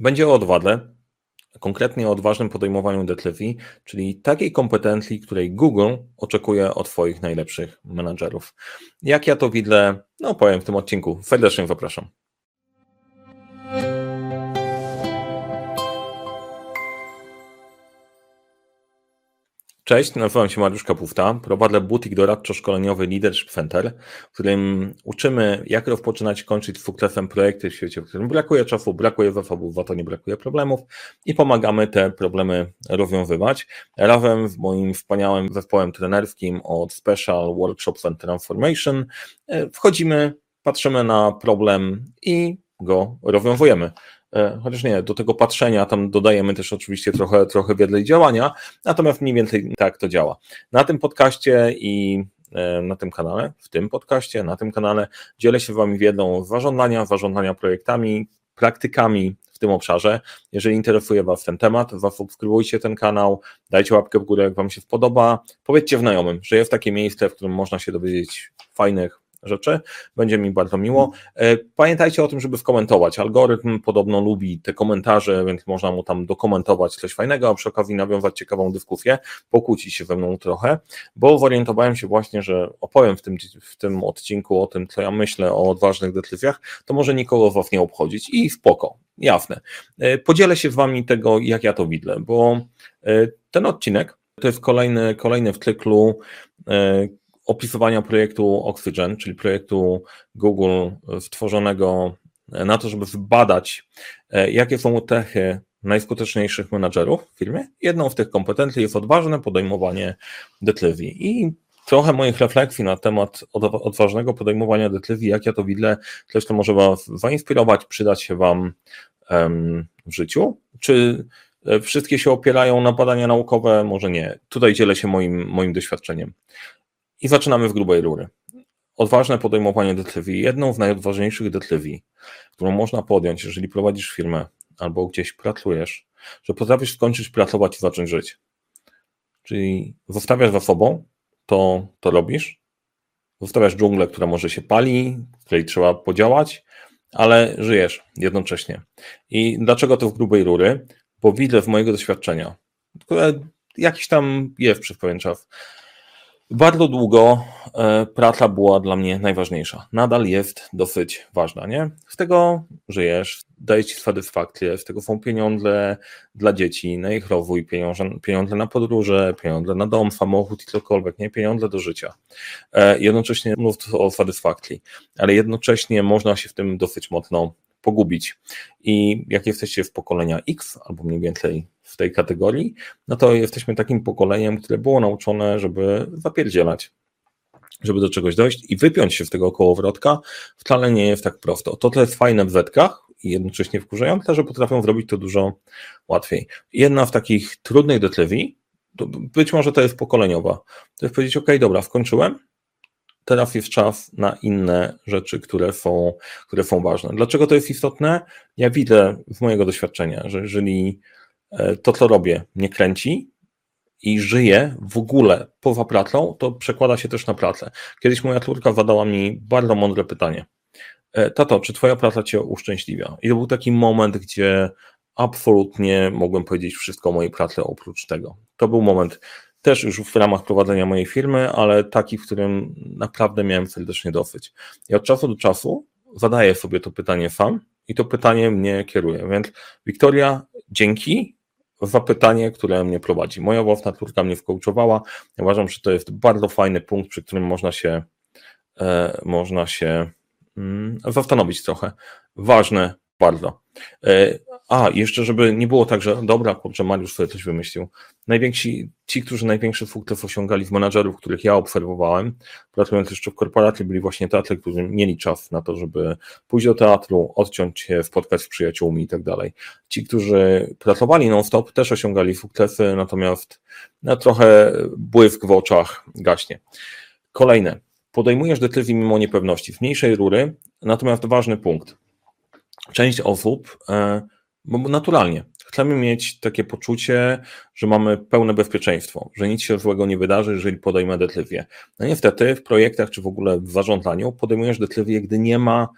Będzie o odwadze, konkretnie o odważnym podejmowaniu decyzji, czyli takiej kompetencji, której Google oczekuje od Twoich najlepszych menadżerów. Jak ja to widzę, no powiem w tym odcinku. Serdecznie zapraszam. Cześć, nazywam się Mariusz Kapufta, prowadzę butik doradczo-szkoleniowy Leadership Center, w którym uczymy, jak rozpoczynać i kończyć z sukcesem projekty w świecie, w którym brakuje czasu, brakuje zasobów, a to nie brakuje problemów i pomagamy te problemy rozwiązywać. Razem z moim wspaniałym zespołem trenerskim od Special Workshops and Transformation e, wchodzimy, patrzymy na problem i go rozwiązujemy. E, chociaż nie, do tego patrzenia tam dodajemy też oczywiście trochę, trochę wiedzy i działania, natomiast mniej więcej tak to działa. Na tym podcaście i e, na tym kanale, w tym podcaście, na tym kanale dzielę się Wami wiedzą zarządzania, zarządzania projektami, praktykami w tym obszarze. Jeżeli interesuje Was ten temat, zasubskrybujcie ten kanał, dajcie łapkę w górę, jak Wam się spodoba, powiedzcie znajomym, że jest takie miejsce, w którym można się dowiedzieć fajnych, rzeczy. Będzie mi bardzo miło. E, pamiętajcie o tym, żeby skomentować. Algorytm podobno lubi te komentarze, więc można mu tam dokumentować coś fajnego, a przy okazji nawiązać ciekawą dyskusję, pokłócić się ze mną trochę, bo zorientowałem się właśnie, że opowiem w tym, w tym odcinku o tym, co ja myślę o odważnych decyzjach, to może nikogo was nie obchodzić i spoko, jasne. E, podzielę się z wami tego, jak ja to widzę, bo e, ten odcinek to jest kolejny, kolejny w cyklu opisywania projektu Oxygen, czyli projektu Google stworzonego na to, żeby wybadać, e, jakie są cechy najskuteczniejszych menadżerów w firmie. Jedną z tych kompetencji jest odważne podejmowanie decyzji. I trochę moich refleksji na temat odważnego podejmowania decyzji, jak ja to widzę, też to może Was zainspirować, przydać się Wam w życiu. Czy e, wszystkie się opierają na badania naukowe? Może nie. Tutaj dzielę się moim, moim doświadczeniem. I zaczynamy w grubej rury. Odważne podejmowanie decyzji. Jedną z najodważniejszych decyzji, którą można podjąć, jeżeli prowadzisz firmę albo gdzieś pracujesz, że potrafisz skończyć pracować i zacząć żyć. Czyli zostawiasz za sobą, to, to robisz. Zostawiasz dżunglę, która może się pali, w której trzeba podziałać, ale żyjesz jednocześnie. I dlaczego to w grubej rury? Bo widzę w mojego doświadczenia, które jakiś tam jest przez pewien czas, bardzo długo e, praca była dla mnie najważniejsza. Nadal jest dosyć ważna, nie? Z tego żyjesz, daje ci satysfakcję, z tego są pieniądze dla dzieci, na ich rozwój, pieniądze, pieniądze na podróże, pieniądze na dom, samochód i cokolwiek, nie? Pieniądze do życia. E, jednocześnie mnóstwo o satysfakcji, ale jednocześnie można się w tym dosyć mocno pogubić. I jak jesteście w pokolenia X, albo mniej więcej w tej kategorii, no to jesteśmy takim pokoleniem, które było nauczone, żeby zapierdzielać, żeby do czegoś dojść i wypiąć się z tego kołowrotka, wcale nie jest tak prosto. To, co jest fajne w zetkach i jednocześnie wkurzające, że potrafią zrobić to dużo łatwiej. Jedna z takich trudnych decyzji, być może to jest pokoleniowa, to jest powiedzieć, ok, dobra, skończyłem, teraz jest czas na inne rzeczy, które są, które są ważne. Dlaczego to jest istotne? Ja widzę z mojego doświadczenia, że jeżeli e, to, co robię, mnie kręci i żyję w ogóle poza pracą, to przekłada się też na pracę. Kiedyś moja córka zadała mi bardzo mądre pytanie. E, tato, czy twoja praca cię uszczęśliwia? I to był taki moment, gdzie absolutnie mogłem powiedzieć wszystko o mojej pracy oprócz tego. To był moment też już w ramach prowadzenia mojej firmy, ale taki, w którym naprawdę miałem serdecznie dosyć. I od czasu do czasu zadaję sobie to pytanie sam i to pytanie mnie kieruje. Więc Wiktoria, dzięki za pytanie, które mnie prowadzi. Moja własna córka mnie wkołczowała. Uważam, że to jest bardzo fajny punkt, przy którym można się e, można się mm, zastanowić trochę. Ważne bardzo. E, a, jeszcze żeby nie było tak, że dobra, kurczę, Mariusz sobie coś wymyślił. Najwięksi, ci, którzy największy sukces osiągali w menadżerów, których ja obserwowałem, pracując jeszcze w korporacji, byli właśnie tacy, którzy mieli czas na to, żeby pójść do teatru, odciąć się, spotkać z przyjaciółmi i tak dalej. Ci, którzy pracowali non-stop, też osiągali sukcesy, natomiast no, trochę błysk w oczach gaśnie. Kolejne. Podejmujesz decyzję mimo niepewności, w mniejszej rury, natomiast ważny punkt. Część osób e, bo naturalnie chcemy mieć takie poczucie, że mamy pełne bezpieczeństwo, że nic się złego nie wydarzy, jeżeli podejmę decyzję. No niestety w projektach czy w ogóle w zarządzaniu podejmujesz decyzję, gdy nie ma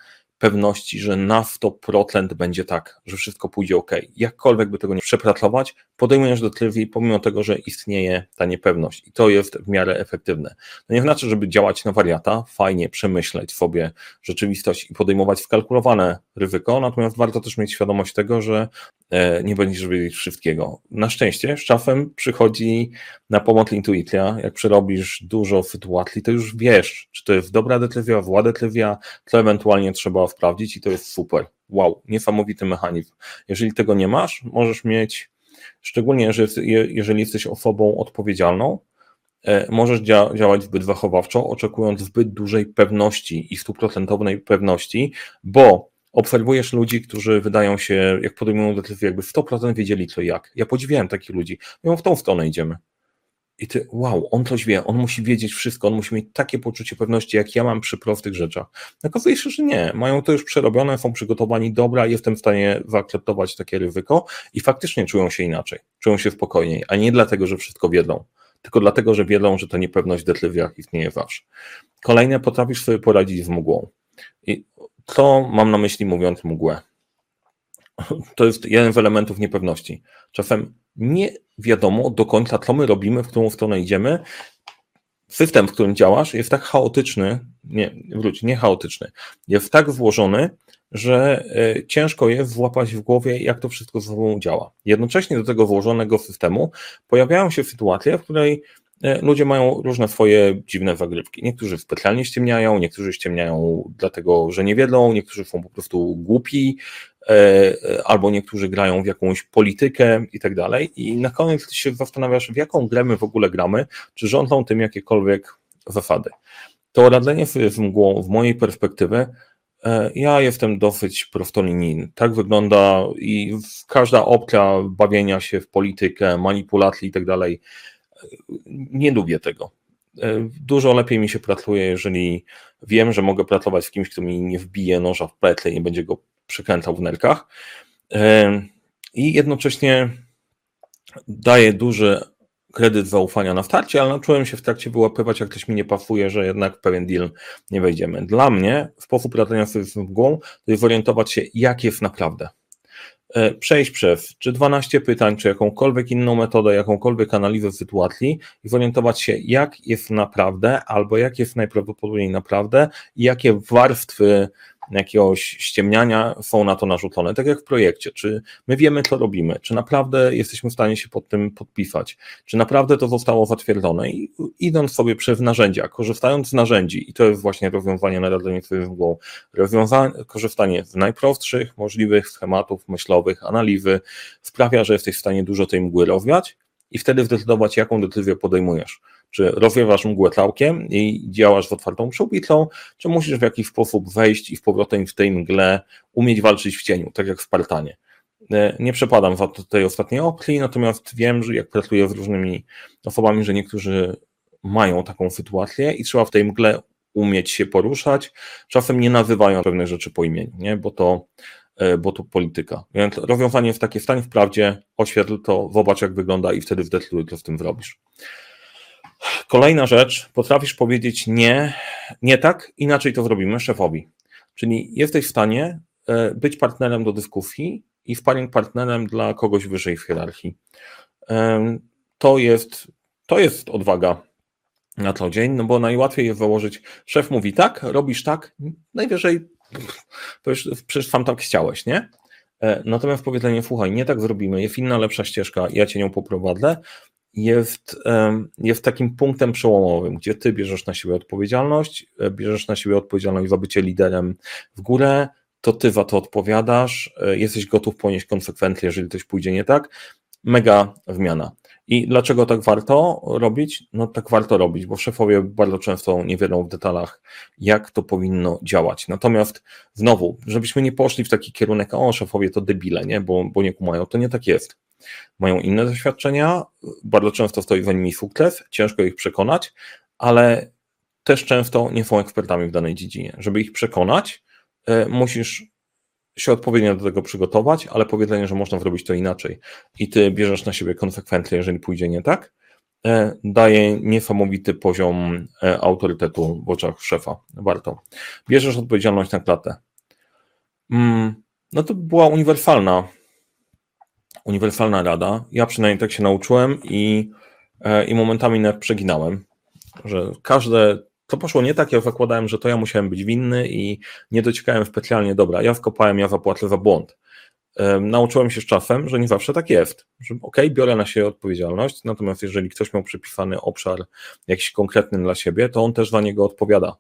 pewności, że na 100% będzie tak, że wszystko pójdzie ok. Jakkolwiek by tego nie przepracować, podejmujesz decyzję pomimo tego, że istnieje ta niepewność i to jest w miarę efektywne. To nie znaczy, żeby działać na wariata, fajnie przemyśleć sobie rzeczywistość i podejmować skalkulowane ryzyko, natomiast warto też mieć świadomość tego, że e, nie będziesz wiedzieć wszystkiego. Na szczęście z czasem przychodzi na pomoc intuicja, jak przerobisz dużo sytuacji, to już wiesz, czy to jest dobra decyzja, zła decyzja, co ewentualnie trzeba sprawdzić i to jest super. Wow, niesamowity mechanizm. Jeżeli tego nie masz, możesz mieć, szczególnie jeżeli jesteś osobą odpowiedzialną, e, możesz dzia działać zbyt zachowawczo, oczekując zbyt dużej pewności i stuprocentowej pewności, bo obserwujesz ludzi, którzy wydają się, jak podejmują decyzję, jakby 100% wiedzieli co i jak. Ja podziwiałem takich ludzi. Mówią, w tą stronę idziemy. I ty, wow, on coś wie, on musi wiedzieć wszystko, on musi mieć takie poczucie pewności, jak ja mam przy prostych rzeczach. Okazuje się, że nie, mają to już przerobione, są przygotowani, dobra, jestem w stanie zaakceptować takie ryzyko i faktycznie czują się inaczej, czują się spokojniej, a nie dlatego, że wszystko wiedzą, tylko dlatego, że wiedzą, że ta niepewność w decyzjach istnieje zawsze. Kolejne, potrafisz sobie poradzić z mgłą. I co mam na myśli mówiąc mgłę? To jest jeden z elementów niepewności. Czasem nie wiadomo do końca, co my robimy, w którą stronę idziemy. System, w którym działasz, jest tak chaotyczny, nie, wróć, nie chaotyczny, jest tak złożony, że e, ciężko jest złapać w głowie, jak to wszystko ze sobą działa. Jednocześnie do tego włożonego systemu pojawiają się sytuacje, w której e, ludzie mają różne swoje dziwne zagrywki. Niektórzy specjalnie ściemniają, niektórzy ściemniają dlatego, że nie wiedzą, niektórzy są po prostu głupi, albo niektórzy grają w jakąś politykę i tak dalej. I na koniec się zastanawiasz, w jaką grę my w ogóle gramy, czy rządzą tym jakiekolwiek zasady. To radzenie z mgłą, w mojej perspektywy, e, ja jestem dosyć prostolinijny. Tak wygląda i każda opcja bawienia się w politykę, manipulacji i tak dalej, nie lubię tego. Dużo lepiej mi się pracuje, jeżeli wiem, że mogę pracować z kimś, kto mi nie wbije noża w pletle i nie będzie go przekręcał w nerkach. I jednocześnie daje duży kredyt zaufania na starcie, ale nauczyłem się w trakcie wyłapywać, jak ktoś mi nie pasuje, że jednak w pewien deal nie wejdziemy. Dla mnie sposób radzenia sobie z mgłą to jest orientować się, jak jest naprawdę. E, przejść przez czy 12 pytań, czy jakąkolwiek inną metodę, jakąkolwiek analizę sytuacji i zorientować się, jak jest naprawdę, albo jak jest najprawdopodobniej naprawdę jakie warstwy jakiegoś ściemniania są na to narzucone, tak jak w projekcie. Czy my wiemy, co robimy? Czy naprawdę jesteśmy w stanie się pod tym podpisać? Czy naprawdę to zostało zatwierdzone? I idąc sobie przez narzędzia, korzystając z narzędzi, i to jest właśnie rozwiązanie na radzenie sobie mgłą, korzystanie z najprostszych możliwych schematów myślowych, analizy, sprawia, że jesteś w stanie dużo tej mgły rozwiać i wtedy zdecydować, jaką decyzję podejmujesz czy rozwiewasz mgłę całkiem i działasz z otwartą przyłbicą, czy musisz w jakiś sposób wejść i w powrotem w tej mgle umieć walczyć w cieniu, tak jak w Spartanie. E, nie przepadam za tej ostatniej opcji, natomiast wiem, że jak pracuję z różnymi osobami, że niektórzy mają taką sytuację i trzeba w tej mgle umieć się poruszać. Czasem nie nazywają pewnych rzeczy po imieniu, nie? Bo, to, e, bo to polityka. Więc rozwiązanie jest takie, stań w prawdzie, oświetl to, zobacz jak wygląda i wtedy zdecyduj, co z tym zrobisz. Kolejna rzecz, potrafisz powiedzieć nie, nie tak, inaczej to zrobimy szefowi. Czyli jesteś w stanie e, być partnerem do dyskusji i sparring partnerem dla kogoś wyżej w hierarchii. To jest, to jest odwaga na co dzień, no bo najłatwiej jest założyć, szef mówi tak, robisz tak, najwyżej przecież sam tak chciałeś, nie? E, natomiast powiedzenie, słuchaj, nie tak zrobimy, jest inna, lepsza ścieżka, ja cię nią poprowadzę, jest, jest takim punktem przełomowym, gdzie ty bierzesz na siebie odpowiedzialność, e, bierzesz na siebie odpowiedzialność za bycie liderem w górę, to ty za to odpowiadasz, e, jesteś gotów ponieść konsekwencje, jeżeli coś pójdzie nie tak. Mega zmiana. I dlaczego tak warto robić? No tak warto robić, bo szefowie bardzo często nie wiedzą w detalach, jak to powinno działać. Natomiast znowu, żebyśmy nie poszli w taki kierunek, o szefowie to debile, nie? Bo, bo nie kumają, to nie tak jest mają inne doświadczenia, bardzo często stoi za nimi sukces, ciężko ich przekonać, ale też często nie są ekspertami w danej dziedzinie. Żeby ich przekonać, e, musisz się odpowiednio do tego przygotować, ale powiedzenie, że można zrobić to inaczej i ty bierzesz na siebie konsekwencje, jeżeli pójdzie nie tak, e, daje niesamowity poziom e, autorytetu w oczach szefa. Warto. Bierzesz odpowiedzialność na klatę. Mm, no to była uniwersalna, uniwersalna rada. Ja przynajmniej tak się nauczyłem i, e, i momentami nawet przeginałem, że każde, to poszło nie tak, ja zakładałem, że to ja musiałem być winny i nie dociekałem specjalnie, dobra, ja wkopałem, ja zapłacę za błąd. Nauczyłem się z czasem, że nie zawsze tak jest, że ok, biorę na siebie odpowiedzialność, natomiast jeżeli ktoś miał przypisany obszar jakiś konkretny dla siebie, to on też za niego odpowiada.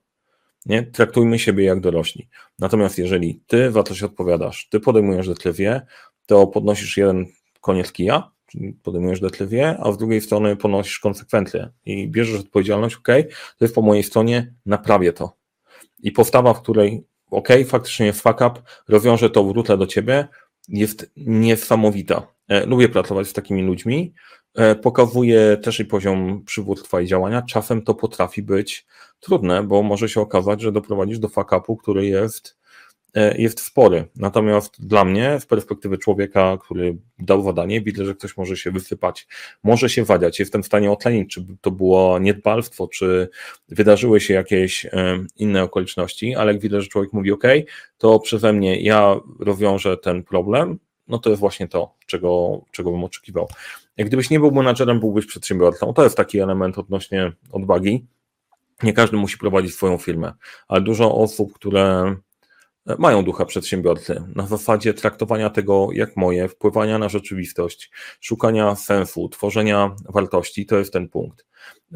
Nie? Traktujmy siebie jak dorośli. Natomiast jeżeli ty za się odpowiadasz, ty podejmujesz decyzję, to podnosisz jeden koniec kija, czyli podejmujesz decyzję, a z drugiej strony ponosisz konsekwencje i bierzesz odpowiedzialność, ok, to jest po mojej stronie, naprawię to. I postawa, w której ok, faktycznie jest fuck up, rozwiążę to, wrócę do ciebie, jest niesamowita. E, lubię pracować z takimi ludźmi, e, pokazuje też i poziom przywództwa i działania. Czasem to potrafi być trudne, bo może się okazać, że doprowadzisz do fakapu, który jest, e, jest spory. Natomiast dla mnie, z perspektywy człowieka, który dał zadanie, widzę, że ktoś może się wysypać, może się wadziać. Jestem w stanie ocenić, czy to było niedbalstwo, czy wydarzyły się jakieś inne okoliczności, ale jak widzę, że człowiek mówi, OK, to przeze mnie ja rozwiążę ten problem, no to jest właśnie to, czego, czego bym oczekiwał. Jak gdybyś nie był menadżerem, byłbyś przedsiębiorcą. To jest taki element odnośnie odwagi. Nie każdy musi prowadzić swoją firmę, ale dużo osób, które mają ducha przedsiębiorcy, na zasadzie traktowania tego jak moje, wpływania na rzeczywistość, szukania sensu, tworzenia wartości, to jest ten punkt.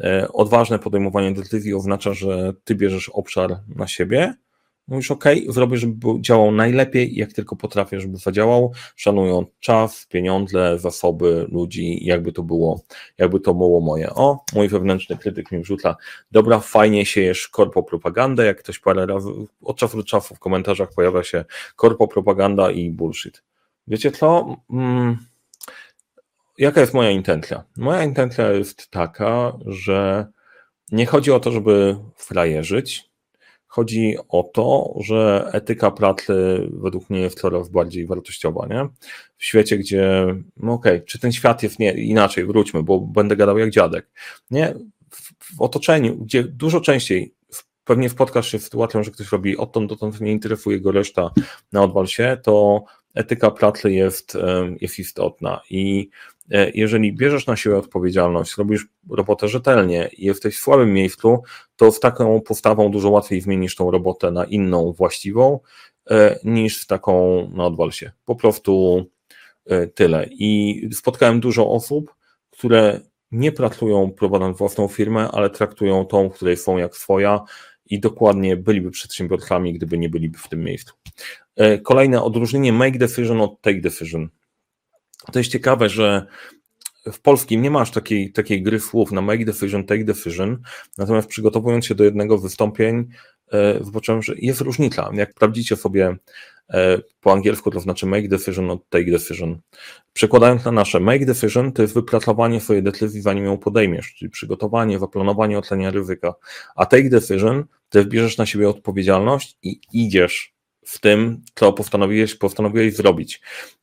E, odważne podejmowanie decyzji oznacza, że ty bierzesz obszar na siebie, Mówisz, OK, zrobię, żeby działał najlepiej, jak tylko potrafię, żeby zadziałał, szanując czas, pieniądze, zasoby ludzi, jakby to było, jakby to było moje. O, mój wewnętrzny krytyk mi wrzuca, dobra, fajnie siejesz korpo propagandę, jak ktoś parę razy, od czasu do czasu w komentarzach pojawia się korpo propaganda i bullshit. Wiecie co? Hmm, jaka jest moja intencja? Moja intencja jest taka, że nie chodzi o to, żeby frajerzyć, Chodzi o to, że etyka pracy według mnie jest coraz bardziej wartościowa, nie? W świecie, gdzie, no okej, okay, czy ten świat jest nie, inaczej, wróćmy, bo będę gadał jak dziadek, nie? W, w otoczeniu, gdzie dużo częściej pewnie spotkasz się z sytuacją, że ktoś robi odtąd dotąd nie interesuje go reszta na odwal się, to etyka pracy jest, jest istotna i jeżeli bierzesz na siebie odpowiedzialność, robisz robotę rzetelnie i jesteś w słabym miejscu, to z taką postawą dużo łatwiej zmienisz tą robotę na inną, właściwą, e, niż z taką na odwal się. Po prostu e, tyle. I spotkałem dużo osób, które nie pracują prowadząc własną firmę, ale traktują tą, której są jak swoja i dokładnie byliby przedsiębiorcami, gdyby nie byliby w tym miejscu. E, kolejne odróżnienie make decision od take decision. To jest ciekawe, że w polskim nie masz takiej, takiej gry słów na make decision, take decision, natomiast przygotowując się do jednego wystąpień, e, zobaczyłem, że jest różnica. Jak sprawdzicie sobie e, po angielsku, to znaczy make decision od take decision. Przekładając na nasze, make decision to jest wypracowanie swojej decyzji, zanim ją podejmiesz, czyli przygotowanie, zaplanowanie, ocenia ryzyka. A take decision to jest bierzesz na siebie odpowiedzialność i idziesz w tym, co postanowiłeś, postanowiłeś zrobić.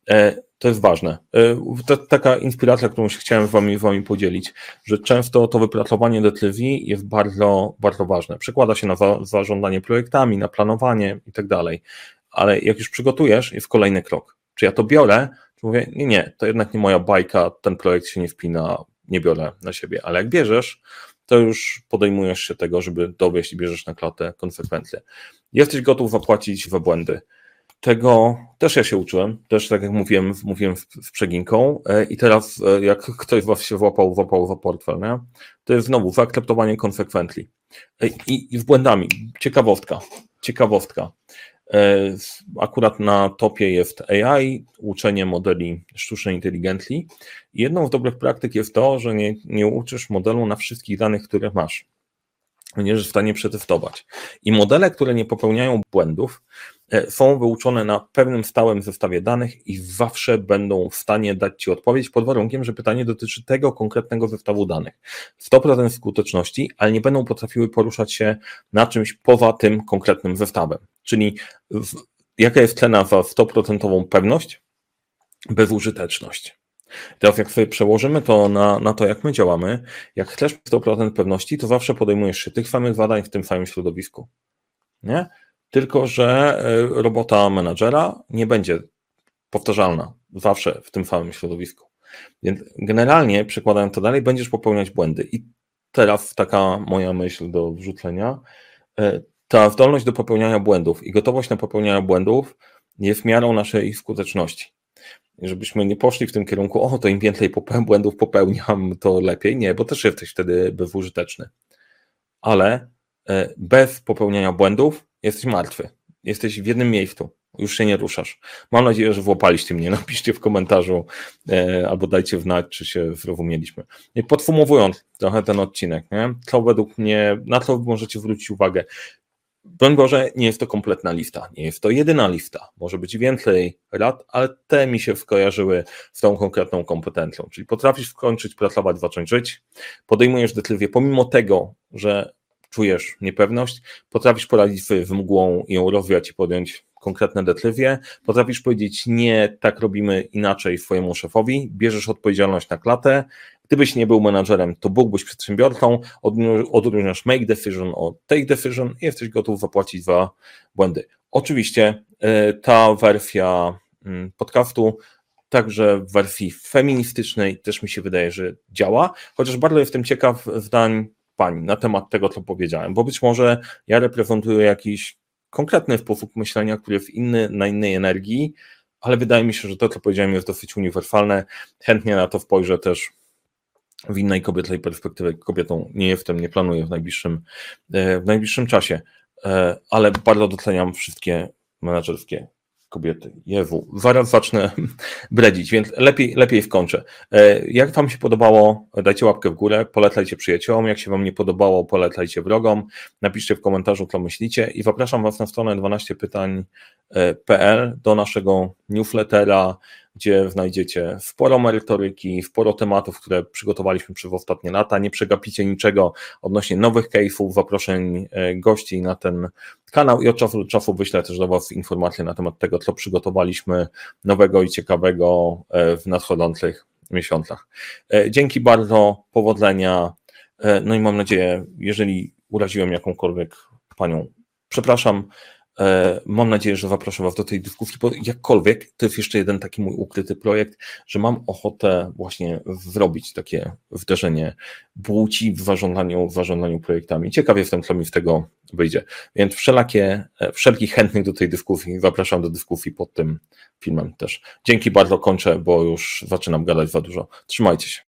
E, to jest ważne. E, to taka inspiracja, którą się chciałem wami, wami podzielić, że często to wypracowanie decyzji jest bardzo, bardzo ważne. Przekłada się na zarządzanie projektami, na planowanie i tak dalej. Ale jak już przygotujesz, jest kolejny krok. Czy ja to biorę, czy mówię, nie, nie, to jednak nie moja bajka, ten projekt się nie wpina, nie biorę na siebie. Ale jak bierzesz, to już podejmujesz się tego, żeby dowieść i bierzesz na klatę konsekwencje. Jesteś gotów zapłacić za błędy. Tego też ja się uczyłem, też tak jak mówiłem, mówiłem z przeginką e, i teraz e, jak ktoś was się włapał, włapał za portfel, nie? to jest znowu wyakceptowanie konsekwencji. E, I, I z błędami. Ciekawostka, ciekawostka. Akurat na topie jest AI, uczenie modeli sztucznej inteligencji. Jedną z dobrych praktyk jest to, że nie, nie uczysz modelu na wszystkich danych, które masz będziesz w stanie przetestować. I modele, które nie popełniają błędów, e, są wyuczone na pewnym stałym zestawie danych i zawsze będą w stanie dać Ci odpowiedź pod warunkiem, że pytanie dotyczy tego konkretnego zestawu danych. 100% skuteczności, ale nie będą potrafiły poruszać się na czymś poza tym konkretnym zestawem. Czyli jaka jest cena za 100% pewność? Bezużyteczność. Teraz jak sobie przełożymy to na, na to, jak my działamy, jak chcesz 100% pewności, to zawsze podejmujesz się tych samych zadań w tym samym środowisku. Nie? tylko że robota menadżera nie będzie powtarzalna zawsze w tym samym środowisku. Więc generalnie, przekładając to dalej, będziesz popełniać błędy. I teraz taka moja myśl do wrzucenia. E, ta zdolność do popełniania błędów i gotowość na popełnianie błędów jest miarą naszej skuteczności. Żebyśmy nie poszli w tym kierunku, o, to im więcej błędów popełniam, to lepiej. Nie, bo też jesteś wtedy bezużyteczny. Ale e, bez popełniania błędów jesteś martwy. Jesteś w jednym miejscu już się nie ruszasz. Mam nadzieję, że włopaliście mnie. Napiszcie w komentarzu e, albo dajcie znać, czy się zrozumieliśmy. I podsumowując trochę ten odcinek, nie? co według mnie, na co możecie zwrócić uwagę. Broń Boże, nie jest to kompletna lista, nie jest to jedyna lista. Może być więcej rad, ale te mi się skojarzyły z tą konkretną kompetencją. Czyli potrafisz skończyć pracować, zacząć żyć, podejmujesz decyzję pomimo tego, że czujesz niepewność, potrafisz poradzić z mgłą i ją rozwiać i podjąć konkretne decyzje, potrafisz powiedzieć nie, tak robimy inaczej swojemu szefowi, bierzesz odpowiedzialność na klatę, gdybyś nie był menadżerem, to byłbyś przedsiębiorcą, odróżniasz make decision od take decision i jesteś gotów zapłacić za błędy. Oczywiście e, ta wersja mm, podcastu także w wersji feministycznej też mi się wydaje, że działa, chociaż bardzo jestem ciekaw zdań pani na temat tego, co powiedziałem, bo być może ja reprezentuję jakiś konkretny sposób myślenia, który jest inny, na innej energii, ale wydaje mi się, że to, co powiedziałem, jest dosyć uniwersalne. Chętnie na to spojrzę też w innej kobiecej perspektywie. Kobietą nie jestem, nie planuję w najbliższym, e, w najbliższym czasie, e, ale bardzo doceniam wszystkie menedżerskie kobiety. Jewu, zaraz zacznę bredzić, więc lepiej, lepiej wkończę. E, jak Wam się podobało, dajcie łapkę w górę, polecajcie przyjaciołom, jak się Wam nie podobało, polecajcie wrogom, napiszcie w komentarzu, co myślicie i zapraszam Was na stronę 12pytań.pl do naszego newslettera, gdzie znajdziecie sporo merytoryki, sporo tematów, które przygotowaliśmy przez ostatnie lata. Nie przegapicie niczego odnośnie nowych case'ów, zaproszeń e, gości na ten kanał i od czasu do czasu wyślę też do Was informacje na temat tego, co przygotowaliśmy nowego i ciekawego e, w nadchodzących miesiącach. E, dzięki bardzo, powodzenia. No i mam nadzieję, jeżeli uraziłem jakąkolwiek Panią, przepraszam. E, mam nadzieję, że zaproszę Was do tej dyskusji, bo jakkolwiek to jest jeszcze jeden taki mój ukryty projekt, że mam ochotę właśnie zrobić takie wdrożenie płci w zarządzaniu, w zarządzaniu projektami. Ciekawie jestem, co mi z tego wyjdzie. Więc wszelakie, e, wszelkich chętnych do tej dyskusji zapraszam do dyskusji pod tym filmem też. Dzięki bardzo, kończę, bo już zaczynam gadać za dużo. Trzymajcie się.